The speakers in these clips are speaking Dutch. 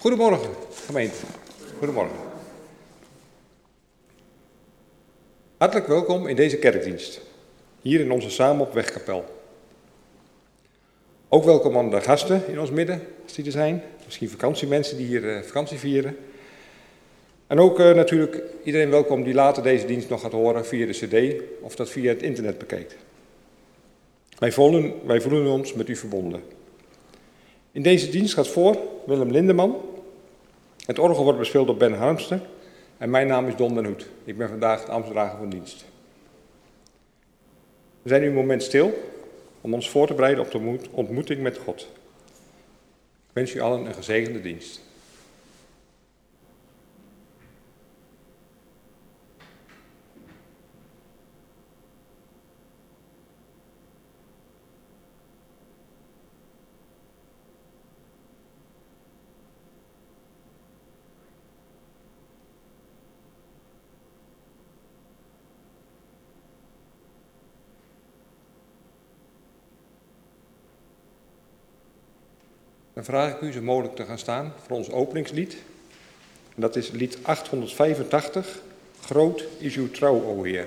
Goedemorgen, gemeente. Goedemorgen. Hartelijk welkom in deze kerkdienst, hier in onze Samen op Wegkapel. Ook welkom aan de gasten in ons midden, als die er zijn. Misschien vakantiemensen die hier uh, vakantie vieren. En ook uh, natuurlijk iedereen welkom die later deze dienst nog gaat horen via de cd of dat via het internet bekijkt. Wij voelen, wij voelen ons met u verbonden. In deze dienst gaat voor Willem Lindeman. Het orgel wordt bespeeld door Ben Harmster. En mijn naam is Don den Hoed. Ik ben vandaag de ambtsdrager van dienst. We zijn nu een moment stil om ons voor te bereiden op de ontmoeting met God. Ik wens u allen een gezegende dienst. Dan vraag ik u zo mogelijk te gaan staan voor ons openingslied. En dat is lied 885, Groot is uw trouw, o Heer.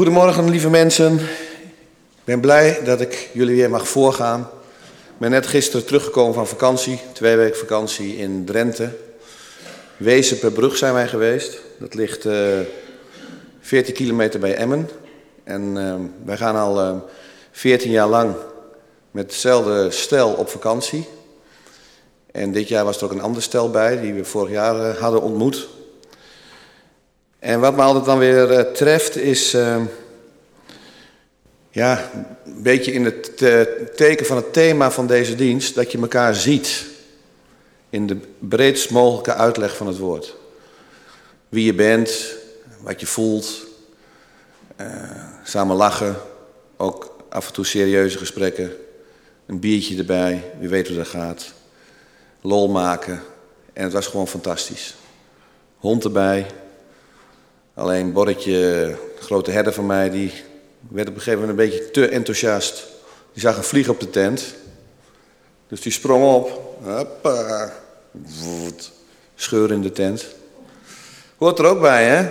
Goedemorgen, lieve mensen. Ik ben blij dat ik jullie weer mag voorgaan. Ik ben net gisteren teruggekomen van vakantie, twee weken vakantie in Drenthe. Wezen per brug zijn wij geweest. Dat ligt uh, eh, 14 kilometer bij Emmen. En uh, wij gaan al uh, eh, 14 jaar lang met hetzelfde stel op vakantie. En dit jaar was er ook een ander stel bij, die we vorig jaar hadden ontmoet. En wat me altijd dan weer uh, treft is, uh, ja, een beetje in het teken van het thema van deze dienst, dat je elkaar ziet in de breedst mogelijke uitleg van het woord. Wie je bent, wat je voelt, uh, samen lachen, ook af en toe serieuze gesprekken, een biertje erbij, wie weet hoe dat gaat, lol maken. En het was gewoon fantastisch. Hond erbij, alleen Borretje, grote herder van mij, die werd op een gegeven moment een beetje te enthousiast. Die zag een vlieg op de tent, dus die sprong op, hoppa, scheur in de tent. Hoort er ook bij, hè?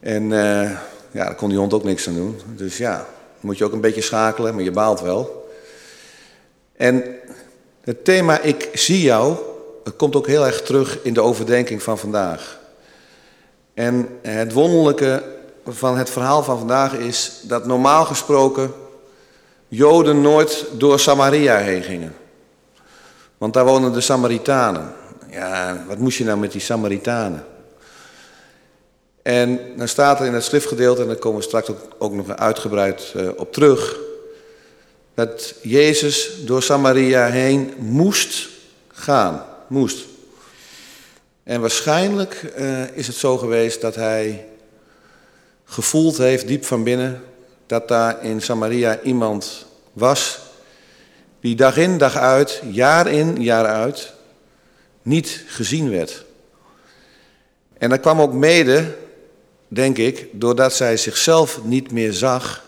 En uh, ja, daar kon die hond ook niks aan doen. Dus ja, moet je ook een beetje schakelen, maar je baalt wel. En het thema ik zie jou, komt ook heel erg terug in de overdenking van vandaag. En het wonderlijke van het verhaal van vandaag is dat normaal gesproken Joden nooit door Samaria heen gingen. Want daar wonen de Samaritanen. Ja, wat moest je nou met die Samaritanen? En dan staat er in het schriftgedeelte, en daar komen we straks ook, nog uitgebreid uh, op terug, dat Jezus door Samaria heen moest gaan. Moest. En waarschijnlijk uh, is het zo geweest dat hij gevoeld heeft diep van binnen dat daar in Samaria iemand was die dag in dag uit, jaar in jaar uit, niet gezien werd. En dat kwam ook mede denk ik, doordat zij zichzelf niet meer zag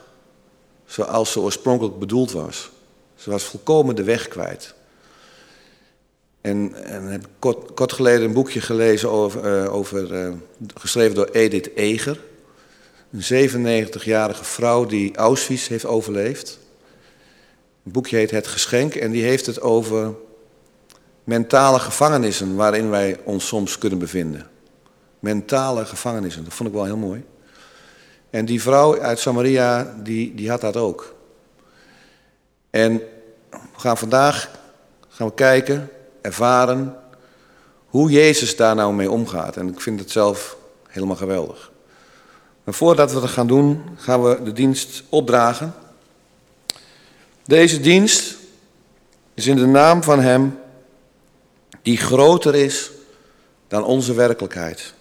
zoals ze oorspronkelijk bedoeld was. Ze was volkomen de weg kwijt. En, en heb kort, kort geleden een boekje gelezen over, uh, over uh, geschreven door Edith Eger. Een 97-jarige vrouw die Auschwitz heeft overleefd. Een boekje heet Het Geschenk en die heeft het over mentale gevangenissen waarin wij ons soms kunnen bevinden mentale gevangenissen. Dat vond ik wel heel mooi. En die vrouw uit Samaria, die, die had dat ook. En we gaan vandaag gaan we kijken, ervaren hoe Jezus daar nou mee omgaat. En ik vind het zelf helemaal geweldig. Maar voordat we dat gaan doen, gaan we de dienst opdragen. Deze dienst is in de naam van Hem die groter is dan onze werkelijkheid.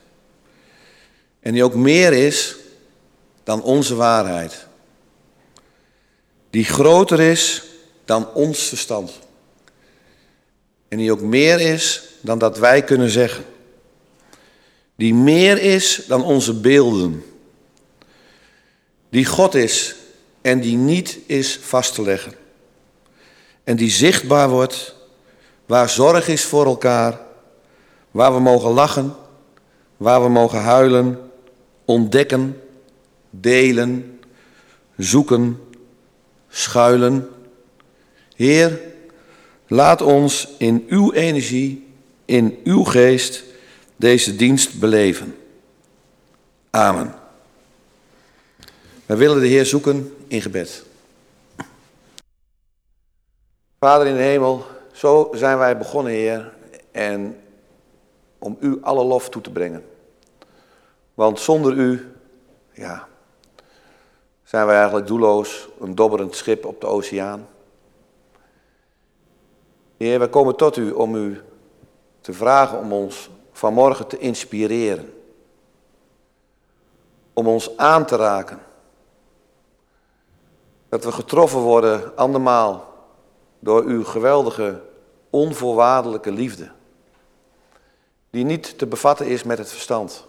En die ook meer is dan onze waarheid. Die groter is dan ons verstand. En die ook meer is dan dat wij kunnen zeggen. Die meer is dan onze beelden. Die God is en die niet is vast te leggen. En die zichtbaar wordt, waar zorg is voor elkaar, waar we mogen lachen, waar we mogen huilen, ontdekken, delen, zoeken, schuilen. Heer, laat ons in uw energie, in uw geest deze dienst beleven. Amen. Wij willen de Heer zoeken in gebed. Vader in de hemel, zo zijn wij begonnen, Heer, en om u alle lof toe te brengen. Want zonder u, ja, zijn wij eigenlijk doelloos, een dobberend schip op de oceaan. Heer, wij komen tot u om u te vragen om ons vanmorgen te inspireren. Om ons aan te raken. Dat we getroffen worden andermaal door uw geweldige, onvoorwaardelijke liefde. Die niet te bevatten is met het verstand.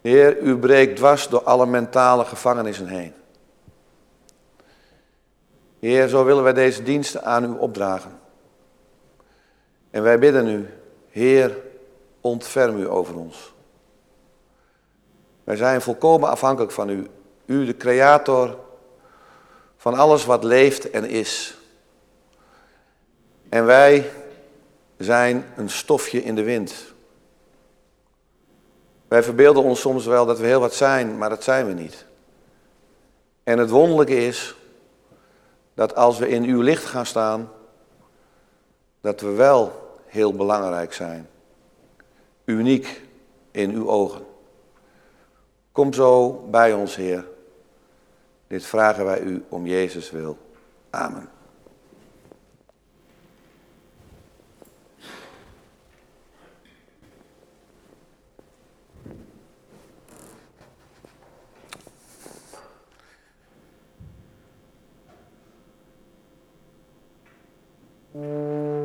Heer, u breekt dwars door alle mentale gevangenissen heen. Heer, zo willen wij deze diensten aan u opdragen. En wij bidden u, Heer, ontferm u over ons. Wij zijn volkomen afhankelijk van u, u de creator van alles wat leeft en is. En wij zijn een stofje in de wind. Wij verbeelden ons soms wel dat we heel wat zijn, maar dat zijn we niet. En het wonderlijke is dat als we in uw licht gaan staan, dat we wel heel belangrijk zijn. Uniek in uw ogen. Kom zo bij ons, Heer. Dit vragen wij u om Jezus wil. Amen. De,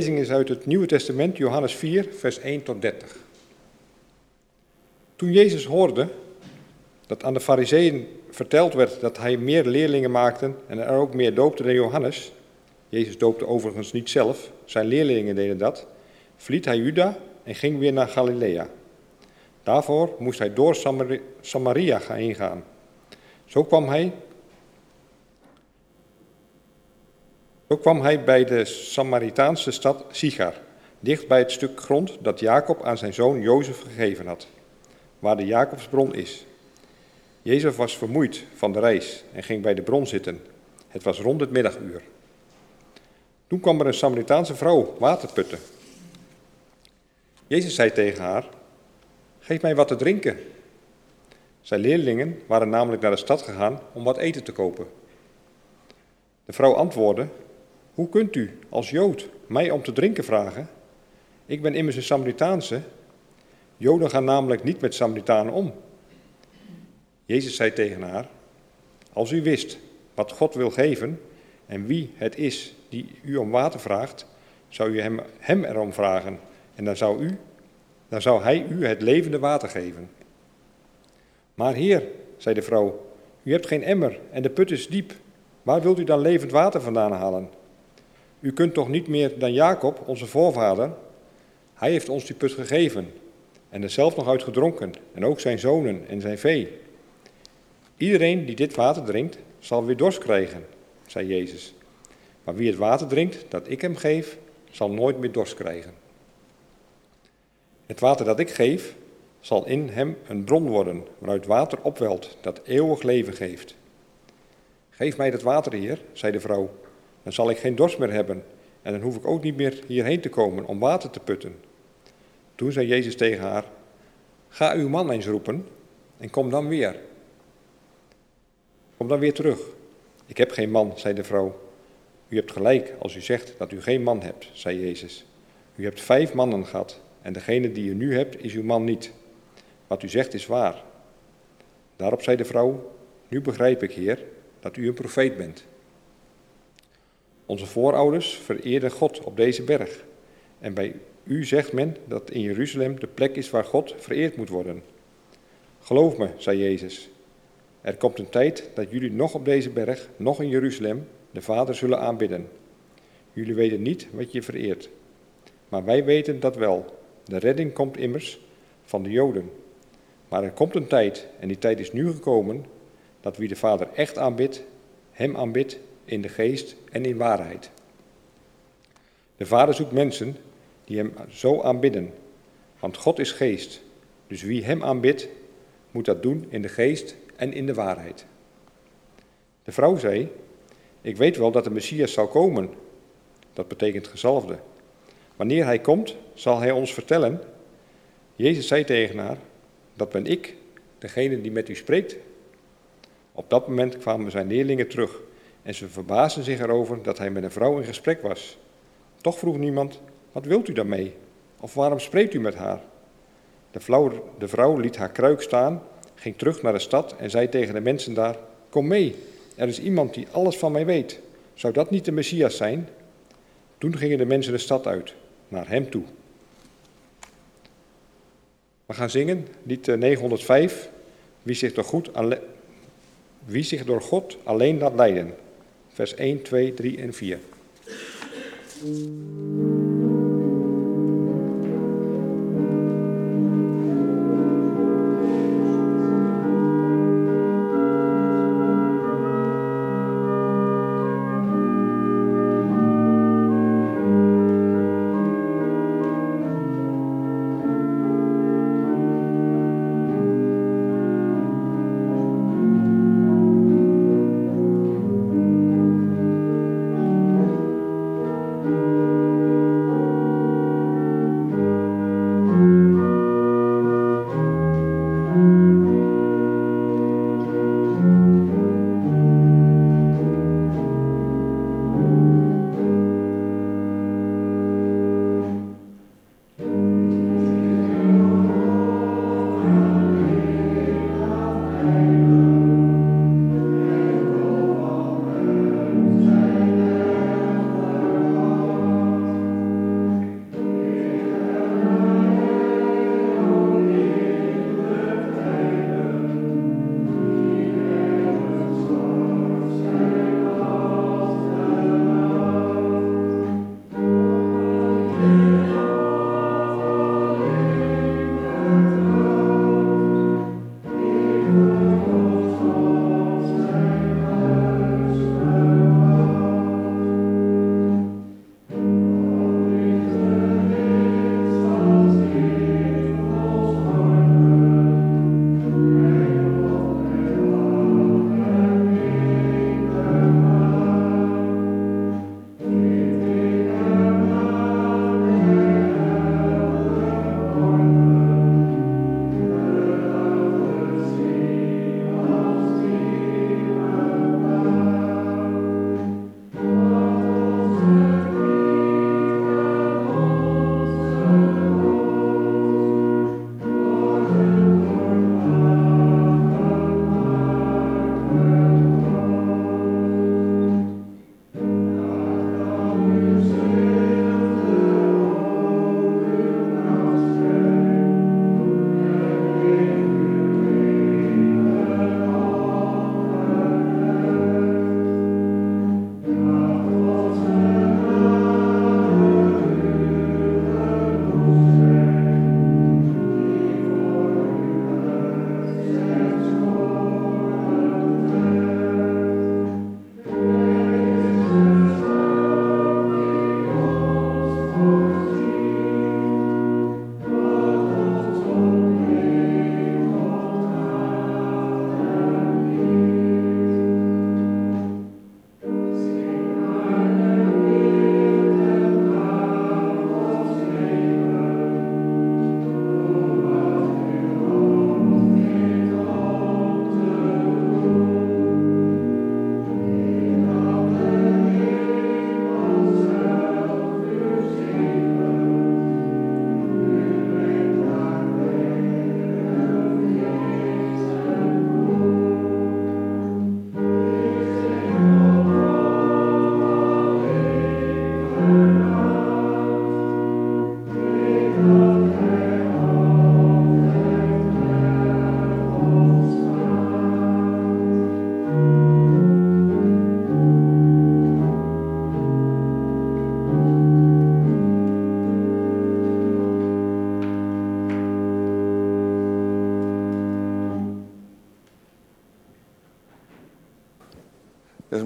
lezing is uit het Nieuwe Testament, Johannes 4, vers 1 tot 30. Toen Jezus hoorde dat aan de fariseeën verteld werd dat hij meer leerlingen maakte en er ook meer doopte dan Johannes, Jezus doopte overigens niet zelf, zijn leerlingen deden dat, verliet hij Juda en ging weer naar Galilea. Daarvoor moest hij door Samaria gaan ingaan. Zo kwam hij, zo kwam hij bij de Samaritaanse stad Sigar, dicht bij het stuk grond dat Jacob aan zijn zoon Jozef gegeven had, waar de Jacobsbron is. Jezus was vermoeid van de reis en ging bij de bron zitten. Het was rond het middaguur. Toen kwam er een Samaritaanse vrouw water putten. Jezus zei tegen haar: Geef mij wat te drinken. Zijn leerlingen waren namelijk naar de stad gegaan om wat eten te kopen. De vrouw antwoordde: Hoe kunt u als Jood mij om te drinken vragen? Ik ben immers een Samaritaanse. Joden gaan namelijk niet met Samaritanen om. Jezus zei tegen haar: Als u wist wat God wil geven en wie het is die u om water vraagt, zou u hem, hem erom vragen en dan zou, u, dan zou hij u het levende water geven. Maar heer, zei de vrouw, u hebt geen emmer en de put is diep. Waar wilt u dan levend water vandaan halen? U kunt toch niet meer dan Jacob, onze voorvader? Hij heeft ons die put gegeven en er zelf nog uit gedronken, en ook zijn zonen en zijn vee. Iedereen die dit water drinkt, zal weer dorst krijgen, zei Jezus. Maar wie het water drinkt dat ik hem geef, zal nooit meer dorst krijgen. Het water dat ik geef, zal in hem een bron worden waaruit water opwelt dat eeuwig leven geeft. Geef mij dat water, Heer, zei de vrouw, dan zal ik geen dorst meer hebben en dan hoef ik ook niet meer hierheen te komen om water te putten. Toen zei Jezus tegen haar, ga uw man eens roepen en kom dan weer. Kom dan weer terug. Ik heb geen man, zei de vrouw. U hebt gelijk als u zegt dat u geen man hebt, zei Jezus. U hebt vijf mannen gehad en degene die u nu hebt is uw man niet. Wat u zegt is waar. Daarop zei de vrouw, nu begrijp ik, Heer, dat u een profeet bent. Onze voorouders vereerden God op deze berg. En bij u zegt men dat in Jeruzalem de plek is waar God vereerd moet worden. Geloof me, zei Jezus. Er komt een tijd dat jullie nog op deze berg, nog in Jeruzalem, de Vader zullen aanbidden. Jullie weten niet wat je vereert. Maar wij weten dat wel. De redding komt immers van de Joden. Maar er komt een tijd, en die tijd is nu gekomen, dat wie de Vader echt aanbidt, hem aanbidt in de geest en in waarheid. De Vader zoekt mensen die hem zo aanbidden, want God is geest. Dus wie hem aanbidt, moet dat doen in de geest en in de waarheid. De vrouw zei: Ik weet wel dat de Messias zal komen. Dat betekent gezalfde. Wanneer hij komt, zal hij ons vertellen. Jezus zei tegen haar: Dat ben ik, degene die met u spreekt. Op dat moment kwamen zijn leerlingen terug en ze verbaasden zich erover dat hij met een vrouw in gesprek was. Toch vroeg niemand: Wat wilt u daarmee? Of waarom spreekt u met haar? De, vrouw, de vrouw liet haar kruik staan, ging terug naar de stad en zei tegen de mensen daar: Kom mee, er is iemand die alles van mij weet. Zou dat niet de Messias zijn? Toen gingen de mensen de stad uit, naar hem toe. We gaan zingen, lied 905, eh, wie zich door, goed, wie zich door God alleen laat leiden. Vers 1, 2, 3 en 4.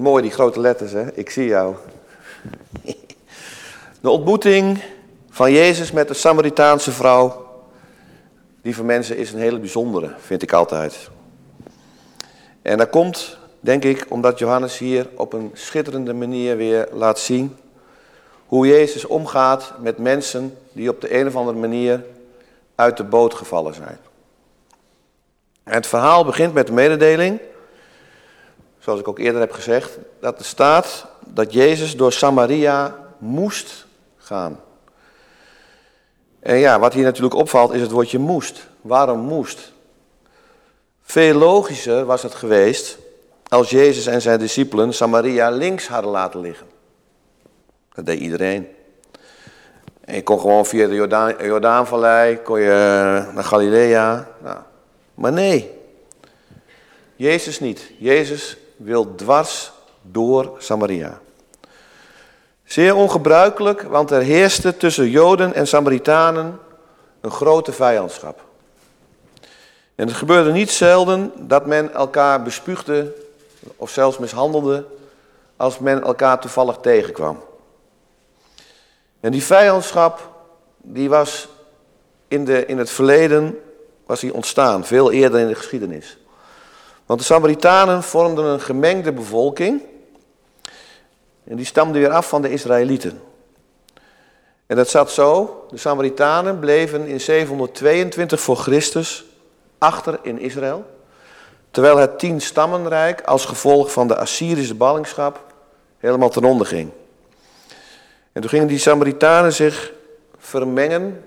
Mooi die grote letters, hè? Ik zie jou. De ontmoeting van Jezus met de Samaritaanse vrouw, die voor mensen is een hele bijzondere, vind ik altijd. En dat komt, denk ik, omdat Johannes hier op een schitterende manier weer laat zien hoe Jezus omgaat met mensen die op de een of andere manier uit de boot gevallen zijn. Het verhaal begint met de mededeling, zoals ik ook eerder heb gezegd, dat er staat dat Jezus door Samaria moest gaan. En ja, wat hier natuurlijk opvalt is het woordje moest. Waarom moest? Veel logischer was het geweest als Jezus en zijn discipelen Samaria links hadden laten liggen. Dat deed iedereen. En je kon gewoon via de Jordaan, Jordaanvallei, kon je naar Galilea. Nou, maar nee, Jezus niet. Jezus wil dwars door Samaria. Zeer ongebruikelijk, want er heerste tussen Joden en Samaritanen een grote vijandschap. En het gebeurde niet zelden dat men elkaar bespuugde of zelfs mishandelde als men elkaar toevallig tegenkwam. En die vijandschap, die was in, de, in het verleden was die ontstaan, veel eerder in de geschiedenis. Want de Samaritanen vormden een gemengde bevolking. En die stamde weer af van de Israëlieten. En dat zat zo, de Samaritanen bleven in 722 voor Christus achter in Israël. Terwijl het tien stammenrijk als gevolg van de Assyrische ballingschap helemaal ten onder ging. En toen gingen die Samaritanen zich vermengen,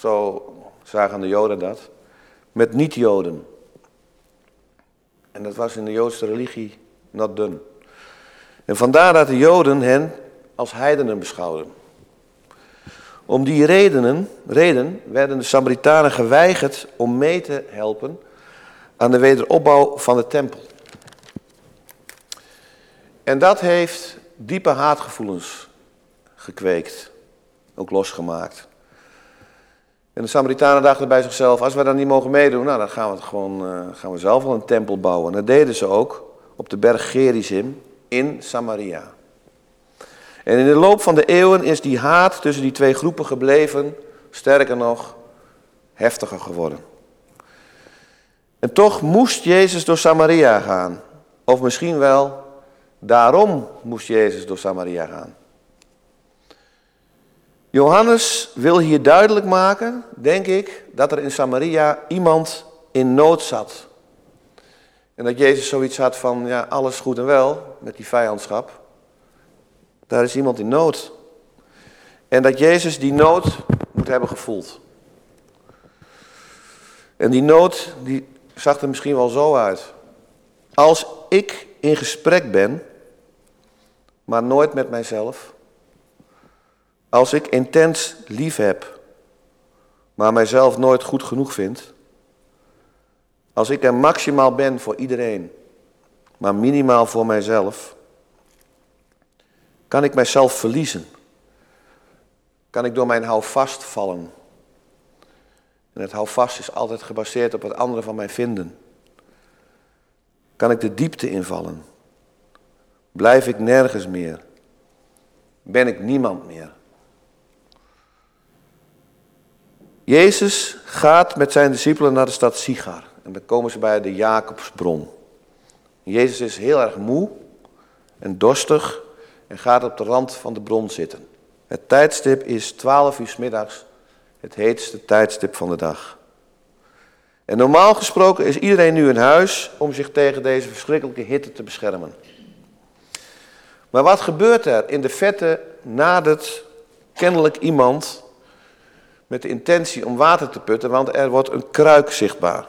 zo zagen de Joden dat, met niet-Joden. En dat was in de Joodse religie not done. En vandaar dat de Joden hen als heidenen beschouwden. Om die redenen, reden werden de Samaritanen geweigerd om mee te helpen aan de wederopbouw van de tempel. En dat heeft diepe haatgevoelens gekweekt, ook losgemaakt. En de Samaritanen dachten bij zichzelf, als we dan niet mogen meedoen, nou, dan gaan we, gewoon, uh, gaan we zelf wel een tempel bouwen. En dat deden ze ook op de berg Gerizim in Samaria. En in de loop van de eeuwen is die haat tussen die twee groepen gebleven, sterker nog, heftiger geworden. En toch moest Jezus door Samaria gaan. Of misschien wel, daarom moest Jezus door Samaria gaan. Johannes wil hier duidelijk maken, denk ik, dat er in Samaria iemand in nood zat. En dat Jezus zoiets had van, ja, alles goed en wel met die vijandschap. Daar is iemand in nood. En dat Jezus die nood moet hebben gevoeld. En die nood, die zag er misschien wel zo uit. Als ik in gesprek ben, maar nooit met mijzelf als ik intens lief heb, maar mijzelf nooit goed genoeg vind. Als ik er maximaal ben voor iedereen, maar minimaal voor mijzelf. Kan ik mijzelf verliezen? Kan ik door mijn houvast vallen? En het houvast is altijd gebaseerd op wat anderen van mij vinden. Kan ik de diepte invallen? Blijf ik nergens meer? Ben ik niemand meer? Jezus gaat met zijn discipelen naar de stad Sigar. En dan komen ze bij de Jacobsbron. Jezus is heel erg moe en dorstig en gaat op de rand van de bron zitten. Het tijdstip is 12 uur middags, het heetste tijdstip van de dag. En normaal gesproken is iedereen nu in huis om zich tegen deze verschrikkelijke hitte te beschermen. Maar wat gebeurt er? In de vette nadert kennelijk iemand met de intentie om water te putten, want er wordt een kruik zichtbaar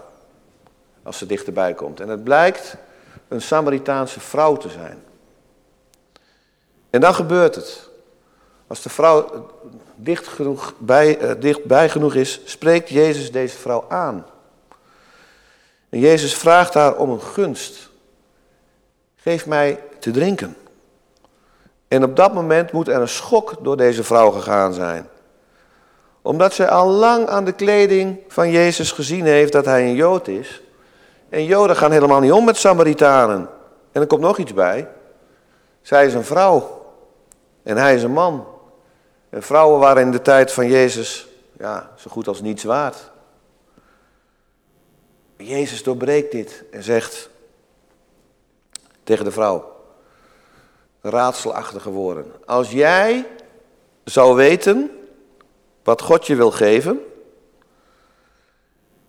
als ze dichterbij komt. En het blijkt een Samaritaanse vrouw te zijn. En dan gebeurt het. Als de vrouw dicht genoeg bij, uh, dichtbij genoeg is, spreekt Jezus deze vrouw aan. En Jezus vraagt haar om een gunst. Geef mij te drinken. En op dat moment moet er een schok door deze vrouw gegaan zijn omdat zij al lang aan de kleding van Jezus gezien heeft dat hij een Jood is. En Joden gaan helemaal niet om met Samaritanen. En er komt nog iets bij. Zij is een vrouw en hij is een man. En vrouwen waren in de tijd van Jezus ja, zo goed als niets waard. Jezus doorbreekt dit en zegt tegen de vrouw, raadselachtige woorden. Als jij zou weten wat God je wil geven,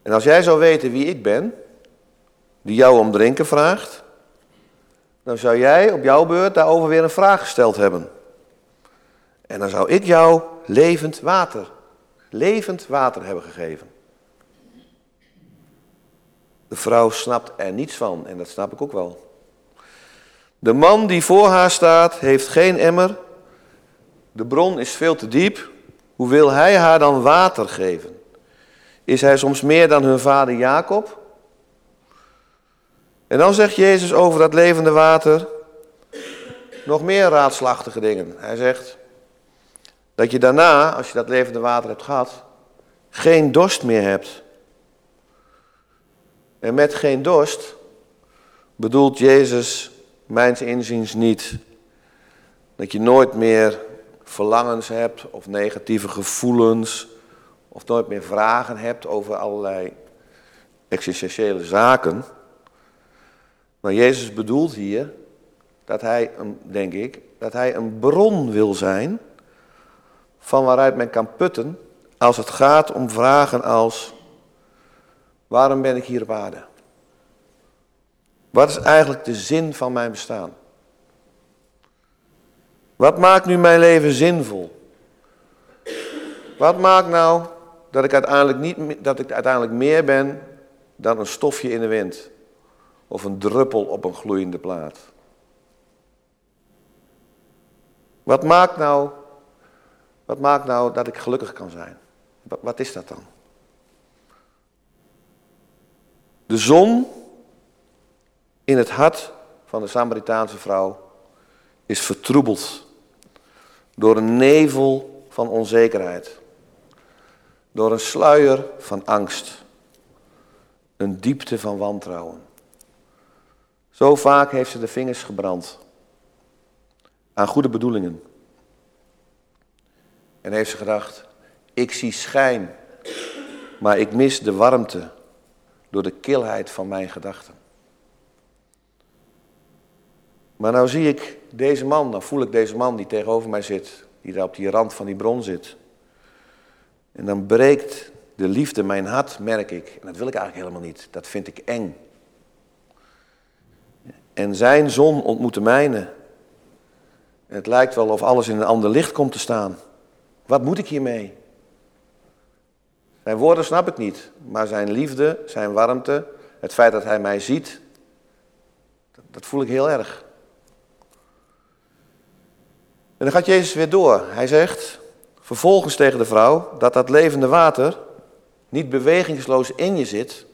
en als jij zou weten wie ik ben, die jou om drinken vraagt, dan zou jij op jouw beurt daarover weer een vraag gesteld hebben. En dan zou ik jou levend water, levend water hebben gegeven. De vrouw snapt er niets van en dat snap ik ook wel. De man die voor haar staat heeft geen emmer. De bron is veel te diep. Hoe wil hij haar dan water geven? Is hij soms meer dan hun vader Jacob? En dan zegt Jezus over dat levende water nog meer raadslachtige dingen. Hij zegt dat je daarna, als je dat levende water hebt gehad, geen dorst meer hebt. En met geen dorst bedoelt Jezus mijns inziens niet dat je nooit meer verlangens hebt of negatieve gevoelens of nooit meer vragen hebt over allerlei existentiële zaken. Maar Jezus bedoelt hier dat hij, denk ik, dat hij een bron wil zijn van waaruit men kan putten als het gaat om vragen als waarom ben ik hier op aarde? Wat is eigenlijk de zin van mijn bestaan? Wat maakt nu mijn leven zinvol? Wat maakt nou dat ik uiteindelijk, niet, dat ik uiteindelijk meer ben dan een stofje in de wind? Of een druppel op een gloeiende plaat? Wat maakt nou, wat maakt nou dat ik gelukkig kan zijn? Wat, wat is dat dan? De zon in het hart van de Samaritaanse vrouw is vertroebeld door een nevel van onzekerheid, door een sluier van angst, een diepte van wantrouwen. Zo vaak heeft ze de vingers gebrand aan goede bedoelingen. En heeft ze gedacht, ik zie schijn, maar ik mis de warmte door de kilheid van mijn gedachten. Maar nou zie ik deze man, nou voel ik deze man die tegenover mij zit, die daar op die rand van die bron zit. En dan breekt de liefde mijn hart, merk ik. En dat wil ik eigenlijk helemaal niet. Dat vind ik eng. En zijn zon ontmoet de mijne. En het lijkt wel of alles in een ander licht komt te staan. Wat moet ik hiermee? Zijn woorden snap ik niet, maar zijn liefde, zijn warmte, het feit dat hij mij ziet, dat voel ik heel erg. En dan gaat Jezus weer door. Hij zegt vervolgens tegen de vrouw dat dat levende water niet bewegingsloos in je zit,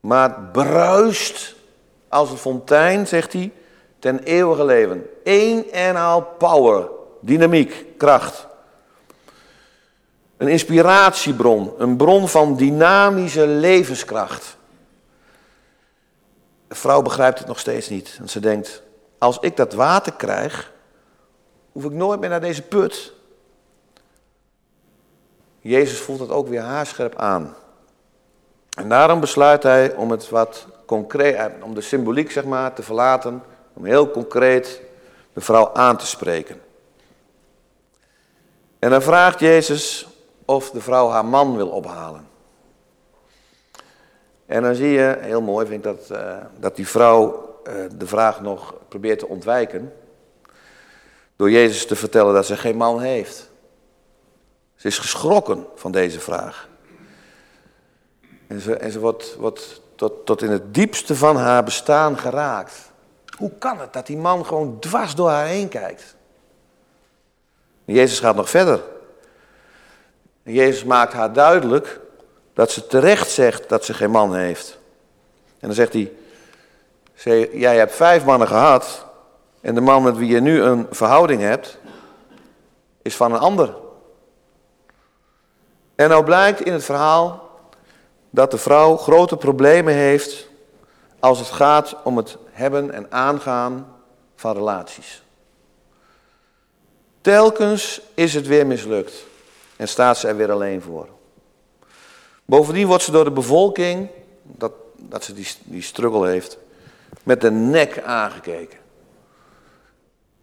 maar bruist als een fontein, zegt hij, ten eeuwige leven. Eén en al power, dynamiek, kracht. Een inspiratiebron, een bron van dynamische levenskracht. De vrouw begrijpt het nog steeds niet. En ze denkt, als ik dat water krijg, hoef ik nooit meer naar deze put. Jezus voelt het ook weer haarscherp aan. En daarom besluit hij om het wat concreet, eh, om de symboliek zeg maar te verlaten, om heel concreet de vrouw aan te spreken. En dan vraagt Jezus of de vrouw haar man wil ophalen. En dan zie je, heel mooi vind ik dat, uh, dat die vrouw uh, de vraag nog probeert te ontwijken. Door Jezus te vertellen dat ze geen man heeft. Ze is geschrokken van deze vraag. En ze, ze wordt, wordt tot, tot in het diepste van haar bestaan geraakt. Hoe kan het dat die man gewoon dwars door haar heen kijkt? Jezus gaat nog verder. Jezus maakt haar duidelijk dat ze terecht zegt dat ze geen man heeft. En dan zegt hij, jij hebt vijf mannen gehad en de man met wie je nu een verhouding hebt, is van een ander. En nou blijkt in het verhaal dat de vrouw grote problemen heeft als het gaat om het hebben en aangaan van relaties. Telkens is het weer mislukt en staat ze er weer alleen voor. Bovendien wordt ze door de bevolking, dat, dat ze die, die struggle heeft, met de nek aangekeken.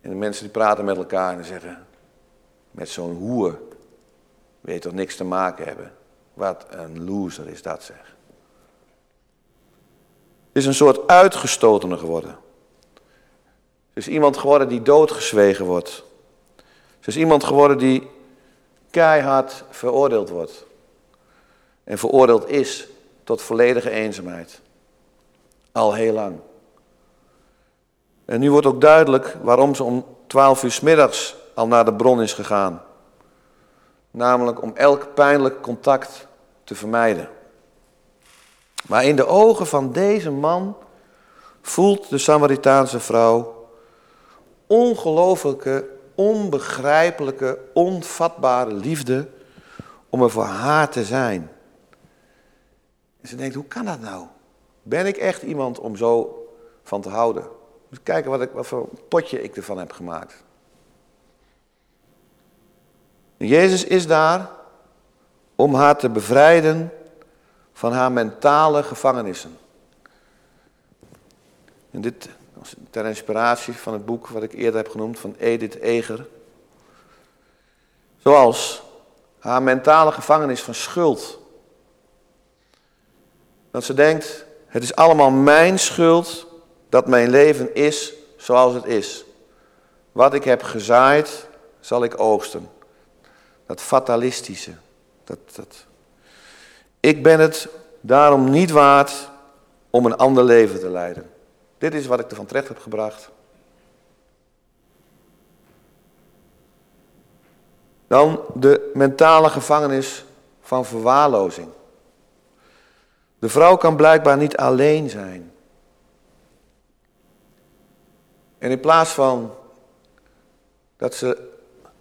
En de mensen die praten met elkaar en zeggen, met zo'n hoer weet toch niks te maken hebben. Wat een loser is dat zeg. Het is een soort uitgestotene geworden. Het is iemand geworden die doodgezwegen wordt. Het is iemand geworden die keihard veroordeeld wordt. En veroordeeld is tot volledige eenzaamheid. Al heel lang. En nu wordt ook duidelijk waarom ze om twaalf uur s middags al naar de bron is gegaan. Namelijk om elk pijnlijk contact te vermijden. Maar in de ogen van deze man voelt de Samaritaanse vrouw ongelooflijke, onbegrijpelijke, onvatbare liefde om er voor haar te zijn. En ze denkt, hoe kan dat nou? Ben ik echt iemand om zo van te houden? Kijken wat, ik, wat voor potje ik ervan heb gemaakt. Jezus is daar om haar te bevrijden van haar mentale gevangenissen. En dit ter inspiratie van het boek wat ik eerder heb genoemd van Edith Eger. Zoals haar mentale gevangenis van schuld. Dat ze denkt, het is allemaal mijn schuld dat mijn leven is zoals het is. Wat ik heb gezaaid, zal ik oogsten. Dat fatalistische. Dat, dat. Ik ben het daarom niet waard om een ander leven te leiden. Dit is wat ik ervan terecht heb gebracht. Dan de mentale gevangenis van verwaarlozing. De vrouw kan blijkbaar niet alleen zijn. En in plaats van dat ze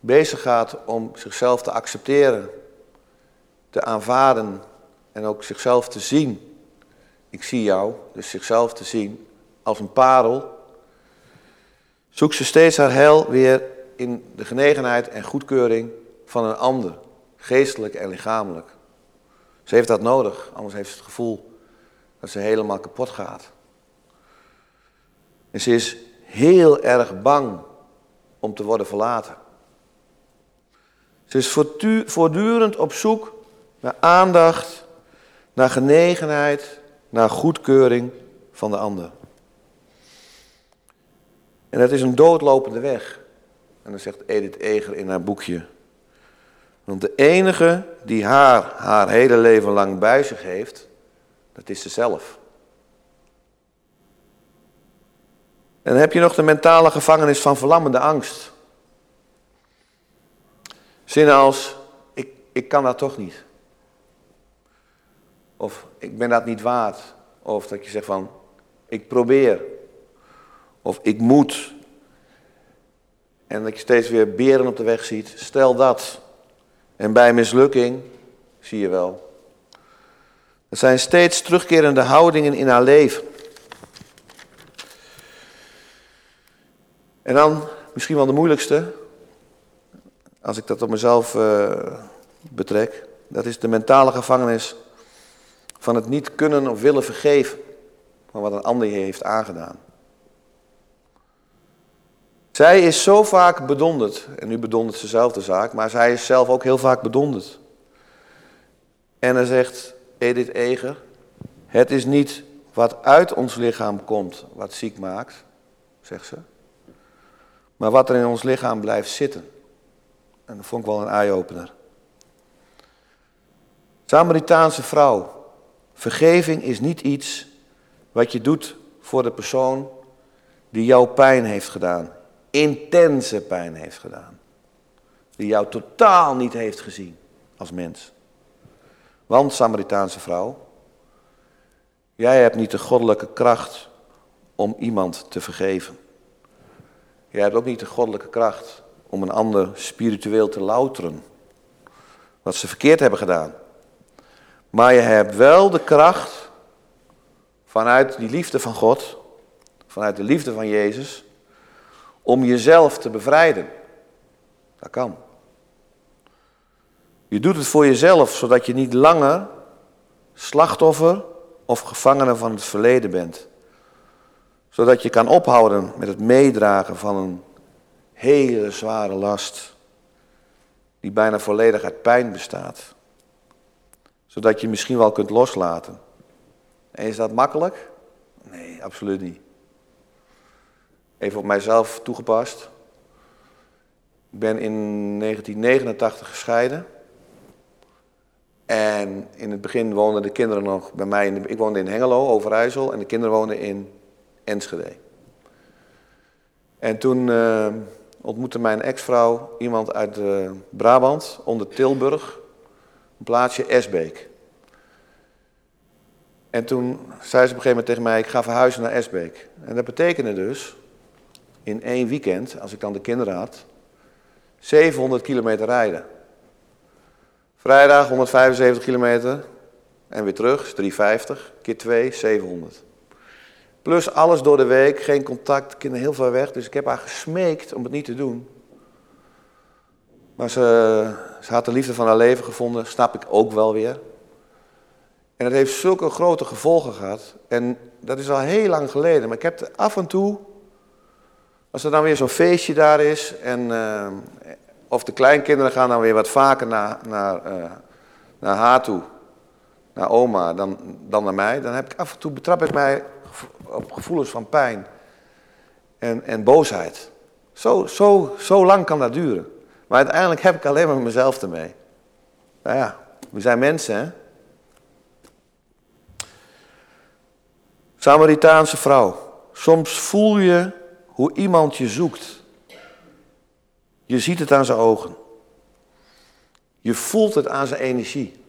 bezig gaat om zichzelf te accepteren, te aanvaarden en ook zichzelf te zien. Ik zie jou, dus zichzelf te zien als een parel. Zoekt ze steeds haar heil weer in de genegenheid en goedkeuring van een ander, geestelijk en lichamelijk. Ze heeft dat nodig, anders heeft ze het gevoel dat ze helemaal kapot gaat. En ze is heel erg bang om te worden verlaten. Ze is voortdurend op zoek naar aandacht, naar genegenheid, naar goedkeuring van de ander. En dat is een doodlopende weg. En dan zegt Edith Eger in haar boekje. Want de enige die haar haar hele leven lang bij zich heeft, dat is ze zelf. En dan heb je nog de mentale gevangenis van verlammende angst. Zinnen als, ik, ik kan dat toch niet. Of ik ben dat niet waard. Of dat je zegt van, ik probeer. Of ik moet. En dat je steeds weer beren op de weg ziet. Stel dat. En bij mislukking, zie je wel. Er zijn steeds terugkerende houdingen in haar leven. En dan misschien wel de moeilijkste, als ik dat op mezelf uh, betrek, dat is de mentale gevangenis van het niet kunnen of willen vergeven van wat een ander je heeft aangedaan. Zij is zo vaak bedonderd, en nu bedondert ze zelf de zaak, maar zij is zelf ook heel vaak bedonderd. En dan zegt Edith Eger, het is niet wat uit ons lichaam komt wat ziek maakt, zegt ze, maar wat er in ons lichaam blijft zitten. En dat vond ik wel een eye-opener. Samaritaanse vrouw. Vergeving is niet iets wat je doet voor de persoon die jou pijn heeft gedaan. Intense pijn heeft gedaan. Die jou totaal niet heeft gezien als mens. Want, Samaritaanse vrouw, jij hebt niet de goddelijke kracht om iemand te vergeven. Jij hebt ook niet de goddelijke kracht om een ander spiritueel te louteren. Wat ze verkeerd hebben gedaan. Maar je hebt wel de kracht vanuit die liefde van God, vanuit de liefde van Jezus, om jezelf te bevrijden. Dat kan. Je doet het voor jezelf, zodat je niet langer slachtoffer of gevangene van het verleden bent. Zodat je kan ophouden met het meedragen van een hele zware last, die bijna volledig uit pijn bestaat. Zodat je misschien wel kunt loslaten. En is dat makkelijk? Nee, absoluut niet. Even op mijzelf toegepast. Ik ben in 1989 gescheiden. En in het begin woonden de kinderen nog bij mij. In ik woonde in Hengelo, Overijssel. En de kinderen woonden in Enschede. En toen uh, ontmoette mijn ex-vrouw iemand uit uh, Brabant, onder Tilburg. Een plaatsje Esbeek. En toen zei ze op een gegeven moment tegen mij, ik ga verhuizen naar Esbeek. En dat betekende dus, in één weekend, als ik dan de kinderen had, 700 kilometer rijden. Vrijdag 175 kilometer en weer terug, is 350, keer 2, 700. Plus alles door de week, geen contact, kinderen heel ver weg. Dus ik heb haar gesmeekt om het niet te doen. Maar ze, ze had de liefde van haar leven gevonden, snap ik ook wel weer. En het heeft zulke grote gevolgen gehad. En dat is al heel lang geleden. Maar ik heb af en toe, als er dan weer zo'n feestje daar is, en, uh, of de kleinkinderen gaan dan weer wat vaker naar, naar, uh, naar haar toe, naar oma, dan, dan naar mij, dan heb ik af en toe betrap ik mij op gevoelens van pijn en, en boosheid. Zo, zo, zo lang kan dat duren. Maar uiteindelijk heb ik alleen maar mezelf ermee. Nou ja, we zijn mensen, hè? Samaritaanse vrouw. Soms voel je hoe iemand je zoekt. Je ziet het aan zijn ogen. Je voelt het aan zijn energie.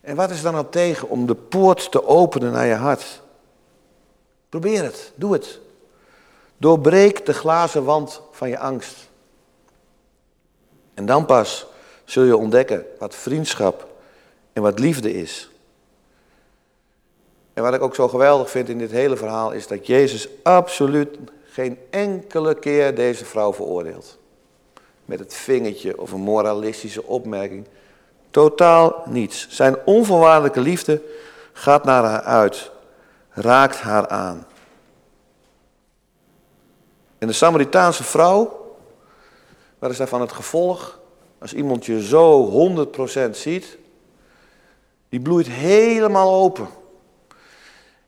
En wat is dan al tegen om de poort te openen naar je hart? Probeer het, doe het. Doorbreek de glazen wand van je angst. En dan pas zul je ontdekken wat vriendschap en wat liefde is. En wat ik ook zo geweldig vind in dit hele verhaal is dat Jezus absoluut geen enkele keer deze vrouw veroordeelt. Met het vingertje of een moralistische opmerking. Totaal niets. Zijn onvoorwaardelijke liefde gaat naar haar uit, raakt haar aan. En de Samaritaanse vrouw, wat is daarvan het gevolg? Als iemand je zo 100% ziet, die bloeit helemaal open.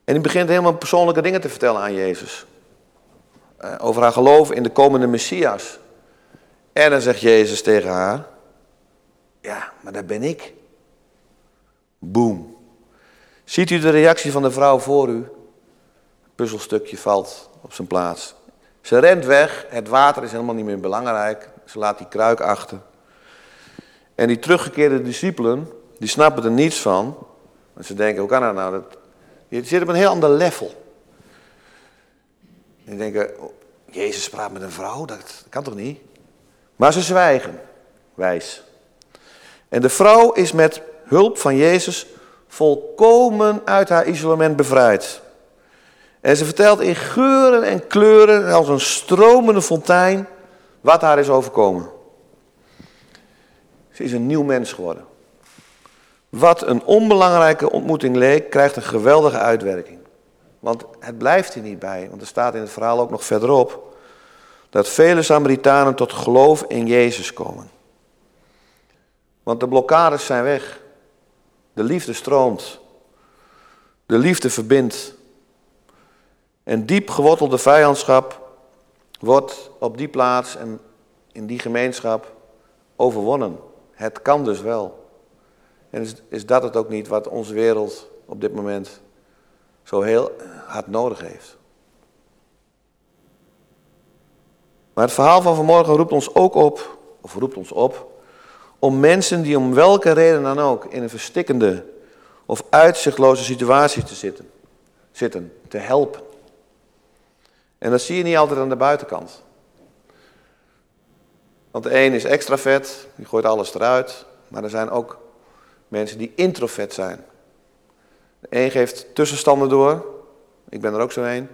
En die begint helemaal persoonlijke dingen te vertellen aan Jezus. Uh, over haar geloof in de komende Messias. En dan zegt Jezus tegen haar, ja, maar dat ben ik. Boom. Ziet u de reactie van de vrouw voor u? Het puzzelstukje valt op zijn plaats. Ze rent weg, het water is helemaal niet meer belangrijk. Ze laat die kruik achter. En die teruggekeerde discipelen, die snappen er niets van. Want ze denken, hoe kan dat nou? Dat, je zit op een heel ander level. En die denken, oh, Jezus praat met een vrouw, dat kan toch niet? Maar ze zwijgen, wijs. En de vrouw is met hulp van Jezus volkomen uit haar isolement bevrijd. En ze vertelt in geuren en kleuren, als een stromende fontein, wat haar is overkomen. Ze is een nieuw mens geworden. Wat een onbelangrijke ontmoeting leek, krijgt een geweldige uitwerking. Want het blijft hier niet bij, want er staat in het verhaal ook nog verderop dat vele Samaritanen tot geloof in Jezus komen. Want de blokkades zijn weg. De liefde stroomt. De liefde verbindt. En diep gewortelde vijandschap wordt op die plaats en in die gemeenschap overwonnen. Het kan dus wel. En is, is dat het ook niet wat onze wereld op dit moment zo heel hard nodig heeft? Maar het verhaal van vanmorgen roept ons ook op, of roept ons op, om mensen die om welke reden dan ook in een verstikkende of uitzichtloze situatie te zitten, zitten te helpen. En dat zie je niet altijd aan de buitenkant. Want de een is extra vet, die gooit alles eruit, maar er zijn ook mensen die introvert zijn. De een geeft tussenstanden door, ik ben er ook zo een.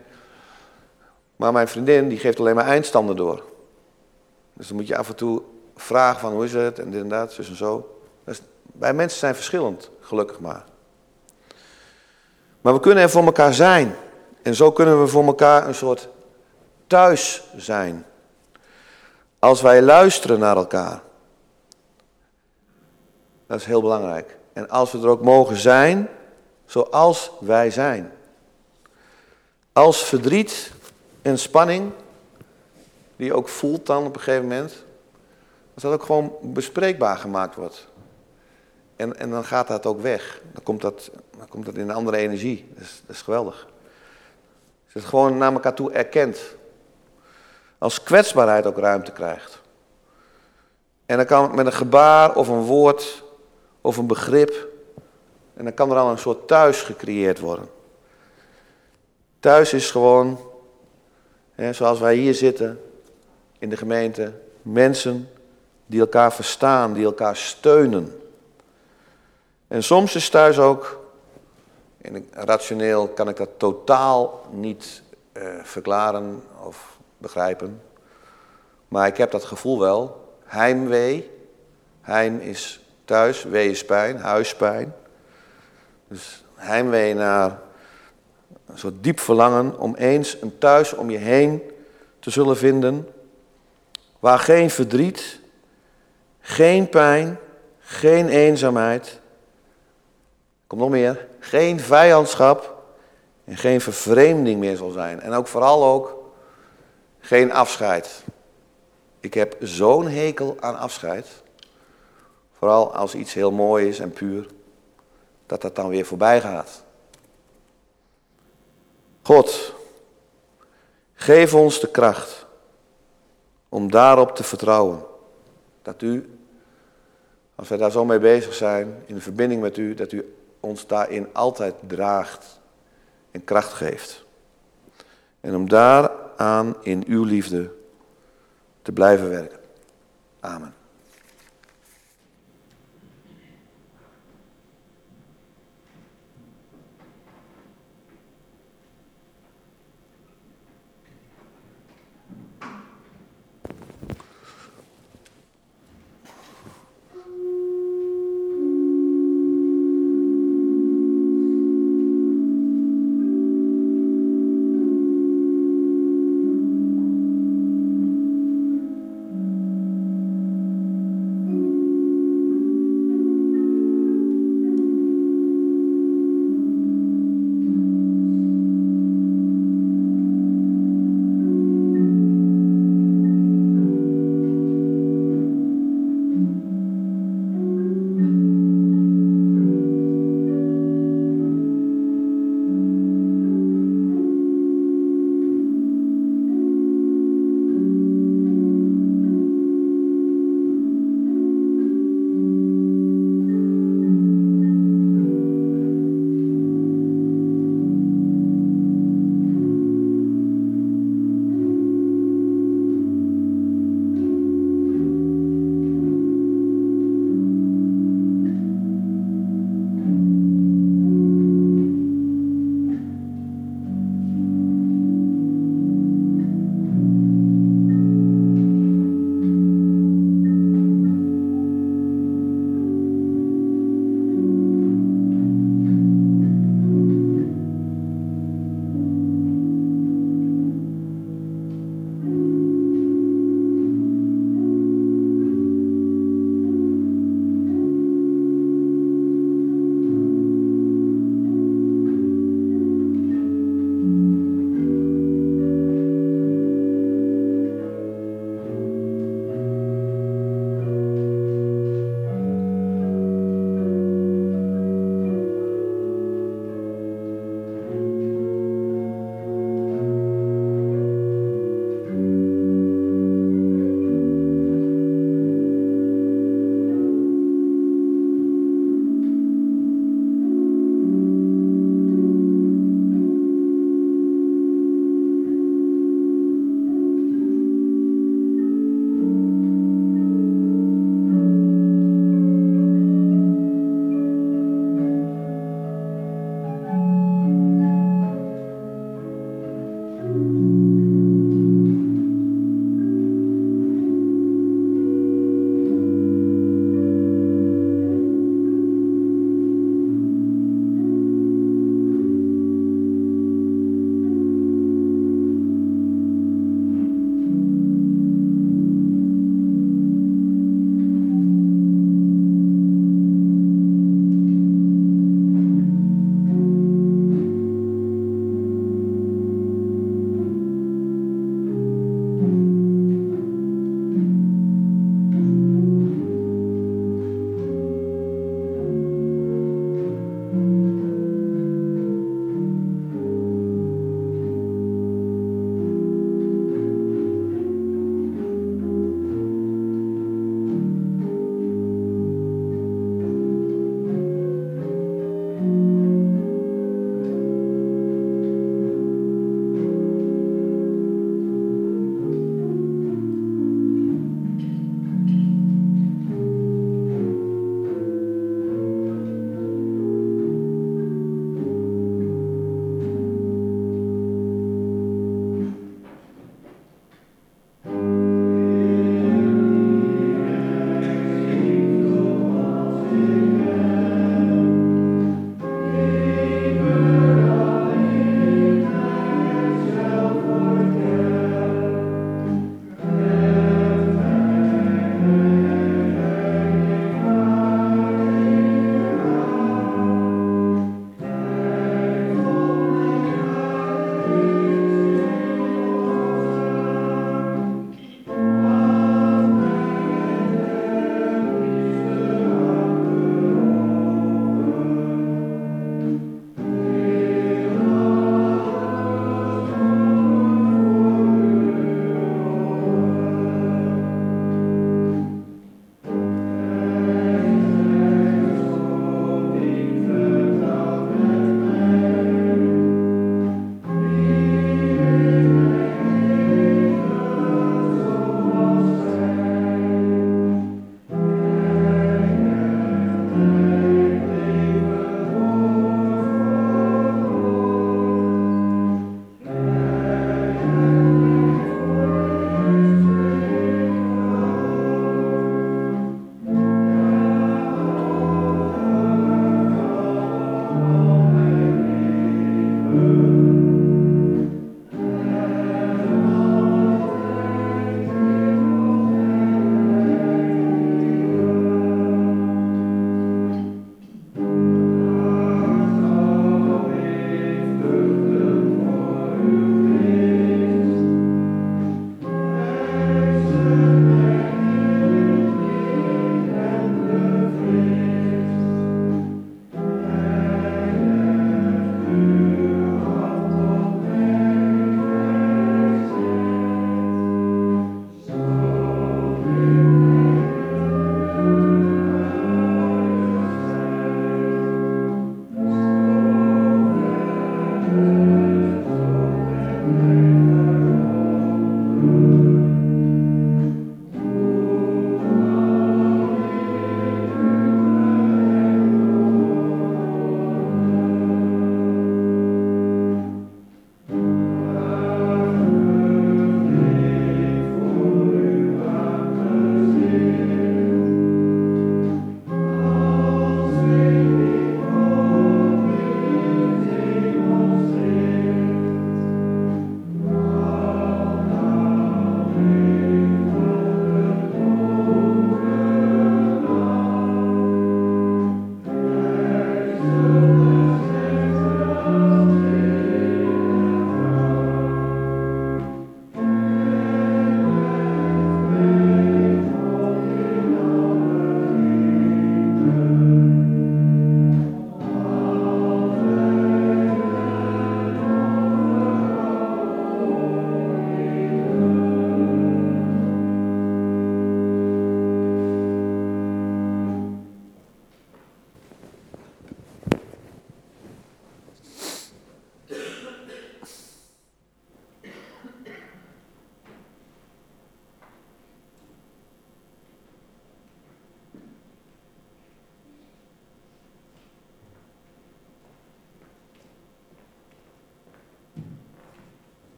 Maar mijn vriendin die geeft alleen maar eindstanden door. Dus dan moet je af en toe vragen van hoe is het en dit en dat, en zo. Wij mensen zijn verschillend, gelukkig maar. Maar we kunnen er voor elkaar zijn. En zo kunnen we voor elkaar een soort thuis zijn. Als wij luisteren naar elkaar. Dat is heel belangrijk. En als we er ook mogen zijn, zoals wij zijn. Als verdriet en spanning, die je ook voelt dan op een gegeven moment, als dat ook gewoon bespreekbaar gemaakt wordt. En, en dan gaat dat ook weg. Dan komt dat, dan komt dat in een andere energie. Dat is, dat is geweldig. Als het gewoon naar elkaar toe erkent. Als kwetsbaarheid ook ruimte krijgt. En dan kan het met een gebaar of een woord of een begrip. En dan kan er al een soort thuis gecreëerd worden. Thuis is gewoon, hè, zoals wij hier zitten in de gemeente, mensen die elkaar verstaan, die elkaar steunen. En soms is thuis ook, en rationeel kan ik dat totaal niet uh, verklaren of begrijpen, maar ik heb dat gevoel wel, heimwee, heim is thuis, wee is pijn, huispijn. Dus heimwee naar een soort diep verlangen om eens een thuis om je heen te zullen vinden, waar geen verdriet, geen pijn, geen eenzaamheid, komt nog meer, geen vijandschap en geen vervreemding meer zal zijn. En ook vooral ook geen afscheid. Ik heb zo'n hekel aan afscheid. Vooral als iets heel mooi is en puur, dat dat dan weer voorbij gaat. God, geef ons de kracht om daarop te vertrouwen. Dat u, als wij daar zo mee bezig zijn, in de verbinding met u, dat u ons daarin altijd draagt en kracht geeft. En om daaraan in uw liefde te blijven werken. Amen.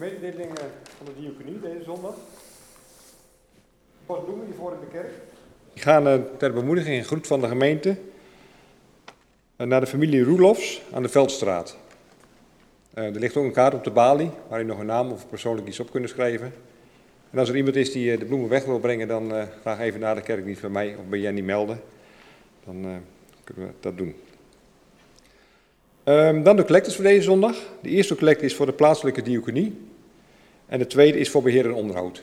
Mededeling van de diaconie deze zondag. Wat doen we hiervoor in de kerk? We gaan uh, ter bemoediging en groet van de gemeente uh, naar de familie Roelofs aan de Veldstraat. Uh, er ligt ook een kaart op de balie waar u nog een naam of persoonlijk iets op kunnen schrijven. En als er iemand is die de bloemen weg wil brengen, dan graag even naar de kerk, niet bij mij of bij Jenny melden. Dan kunnen we dat doen. Um, dan de collectors voor deze zondag. De eerste collecte is voor de plaatselijke diaconie. En de tweede is voor beheer en onderhoud.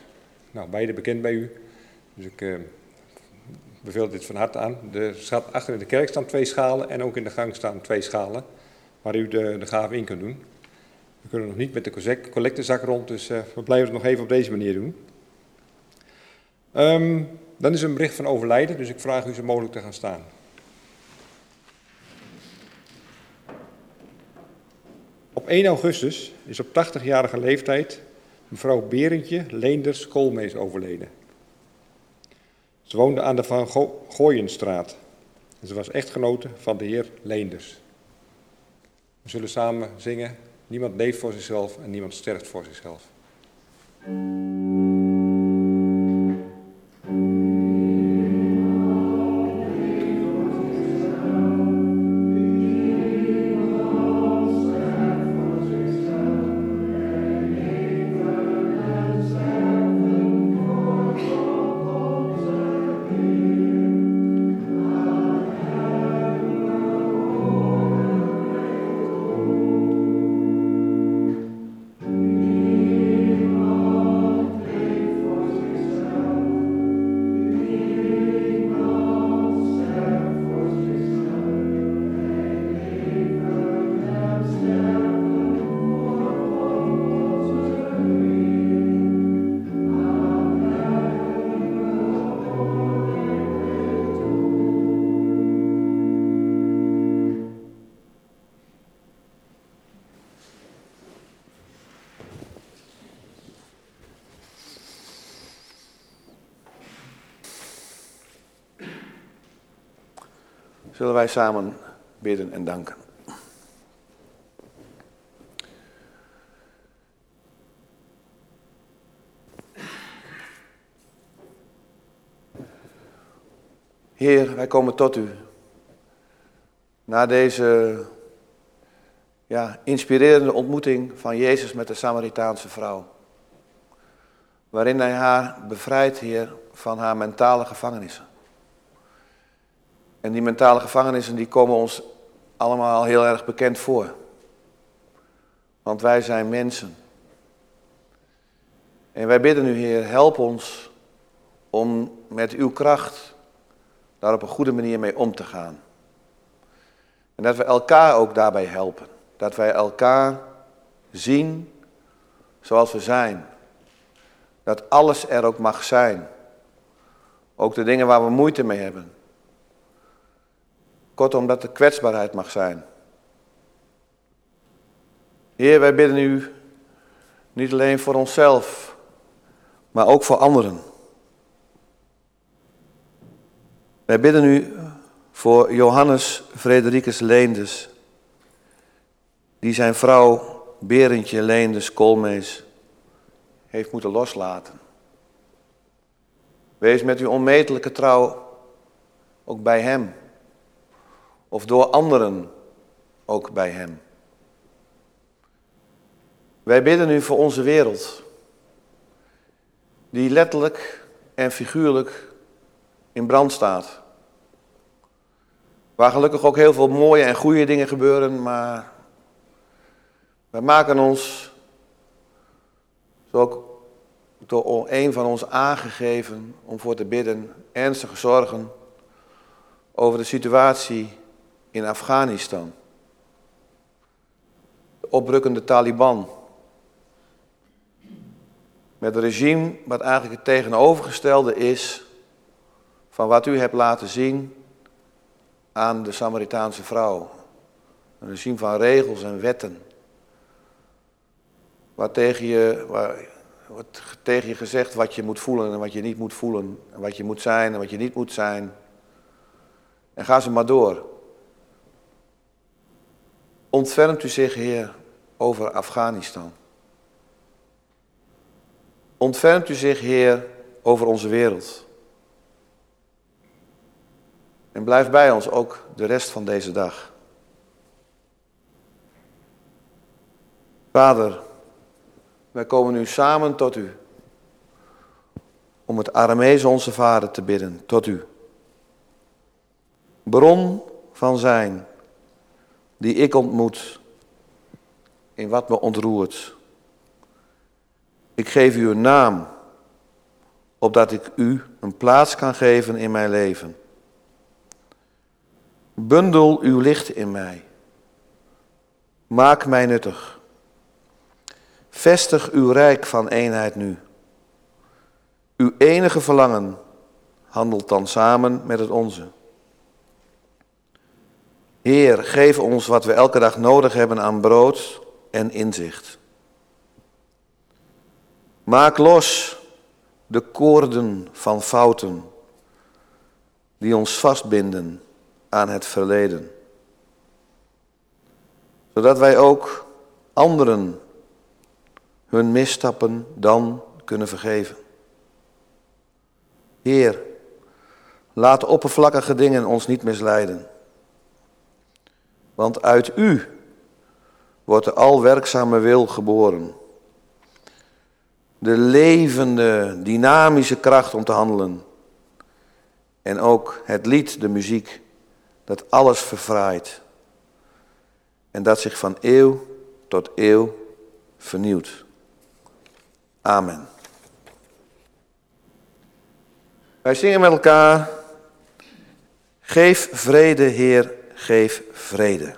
Nou, beide bekend bij u. Dus ik uh, beveel dit van harte aan. Staat achter in de kerk staan twee schalen en ook in de gang staan twee schalen. Waar u de, de gave in kunt doen. We kunnen nog niet met de collectezak rond, dus uh, we blijven het nog even op deze manier doen. Um, dan is een bericht van overlijden, dus ik vraag u zo mogelijk te gaan staan. Op 1 augustus is op 80-jarige leeftijd mevrouw Berendje Leenders Koolmees overleden. Ze woonde aan de Van Go Gooienstraat en ze was echtgenote van de heer Leenders. We zullen samen zingen, niemand leeft voor zichzelf en niemand sterft voor zichzelf. Zullen wij samen bidden en danken. Heer, wij komen tot u. Na deze ja, inspirerende ontmoeting van Jezus met de Samaritaanse vrouw. Waarin hij haar bevrijdt, Heer, van haar mentale gevangenissen. En die mentale gevangenissen die komen ons allemaal heel erg bekend voor. Want wij zijn mensen. En wij bidden u, Heer, help ons om met uw kracht daar op een goede manier mee om te gaan. En dat we elkaar ook daarbij helpen. Dat wij elkaar zien zoals we zijn. Dat alles er ook mag zijn. Ook de dingen waar we moeite mee hebben. Kortom, dat er kwetsbaarheid mag zijn. Heer, wij bidden u niet alleen voor onszelf, maar ook voor anderen. Wij bidden u voor Johannes Fredericus Leendes, die zijn vrouw Berendje Leendes Koolmees heeft moeten loslaten. Wees met uw onmetelijke trouw ook bij hem, of door anderen ook bij hem. Wij bidden u voor onze wereld, die letterlijk en figuurlijk in brand staat. Waar gelukkig ook heel veel mooie en goede dingen gebeuren, maar wij maken ons, zo ook door een van ons aangegeven, om voor te bidden, ernstige zorgen over de situatie in Afghanistan. De oprukkende Taliban. Met een regime wat eigenlijk het tegenovergestelde is van wat u hebt laten zien aan de Samaritaanse vrouw. Een regime van regels en wetten. Waar tegen je, wordt tegen je gezegd wat je moet voelen en wat je niet moet voelen. En wat je moet zijn en wat je niet moet zijn. En ga ze maar door. Ontfermt u zich, Heer, over Afghanistan. Ontfermt u zich, Heer, over onze wereld. En blijf bij ons ook de rest van deze dag. Vader, wij komen nu samen tot u. Om het Aramees onze Vader te bidden, tot u. Bron van zijn, die ik ontmoet, in wat me ontroert. Ik geef u een naam, opdat ik u een plaats kan geven in mijn leven. Bundel uw licht in mij. Maak mij nuttig. Vestig uw rijk van eenheid nu. Uw enige verlangen handelt dan samen met het onze. Heer, geef ons wat we elke dag nodig hebben aan brood en inzicht. Maak los de koorden van fouten die ons vastbinden aan het verleden. Zodat wij ook anderen hun misstappen dan kunnen vergeven. Heer, laat oppervlakkige dingen ons niet misleiden. Want uit U wordt de alwerkzame wil geboren. De levende, dynamische kracht om te handelen. En ook het lied, de muziek, dat alles verfraait. En dat zich van eeuw tot eeuw vernieuwt. Amen. Wij zingen met elkaar. Geef vrede, Heer, geef vrede.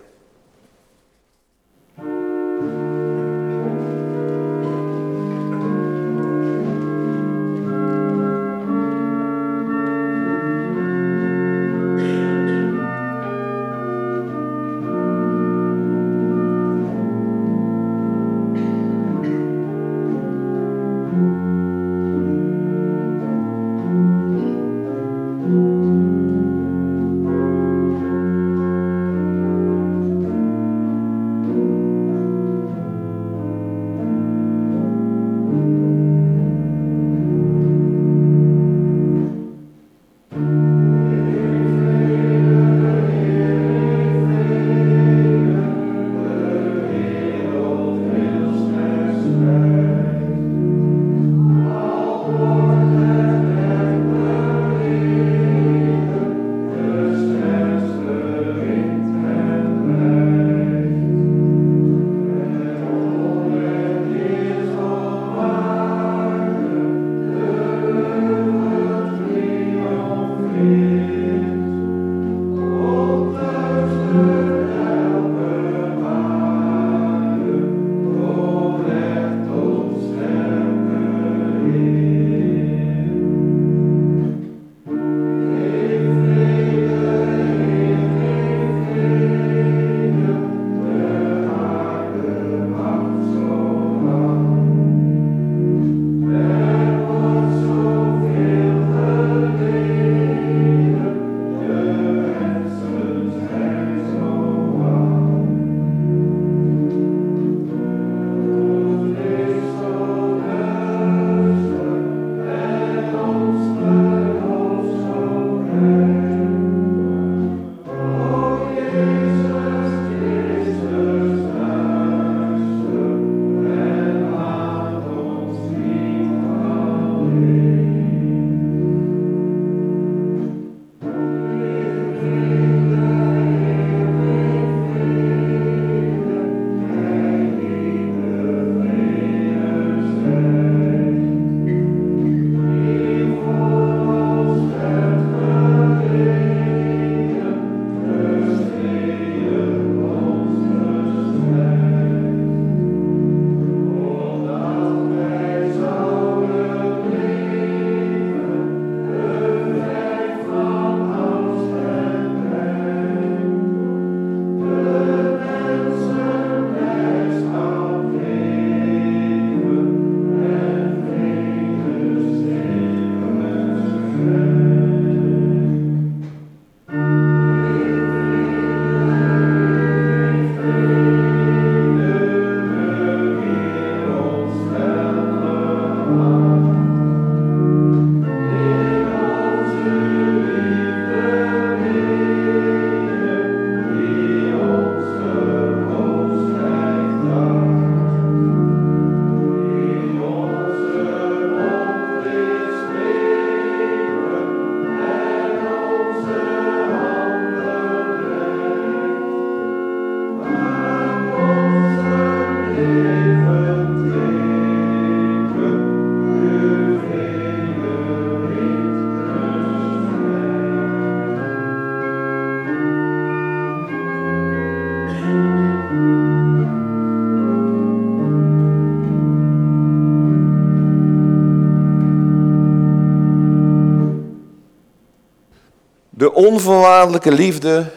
Onvoorwaardelijke liefde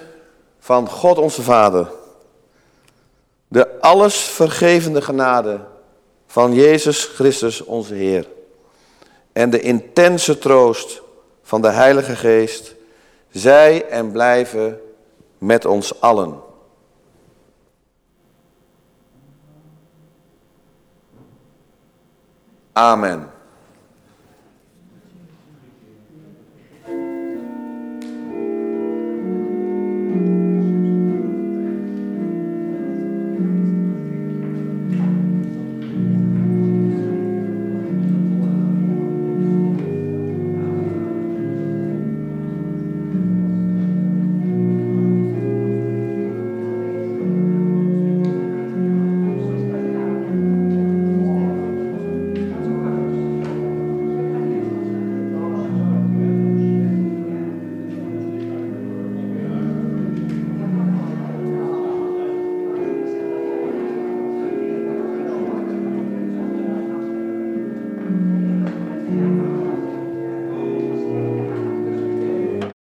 van God onze Vader, de alles vergevende genade van Jezus Christus onze Heer en de intense troost van de Heilige Geest, zij en blijven met ons allen. Amen.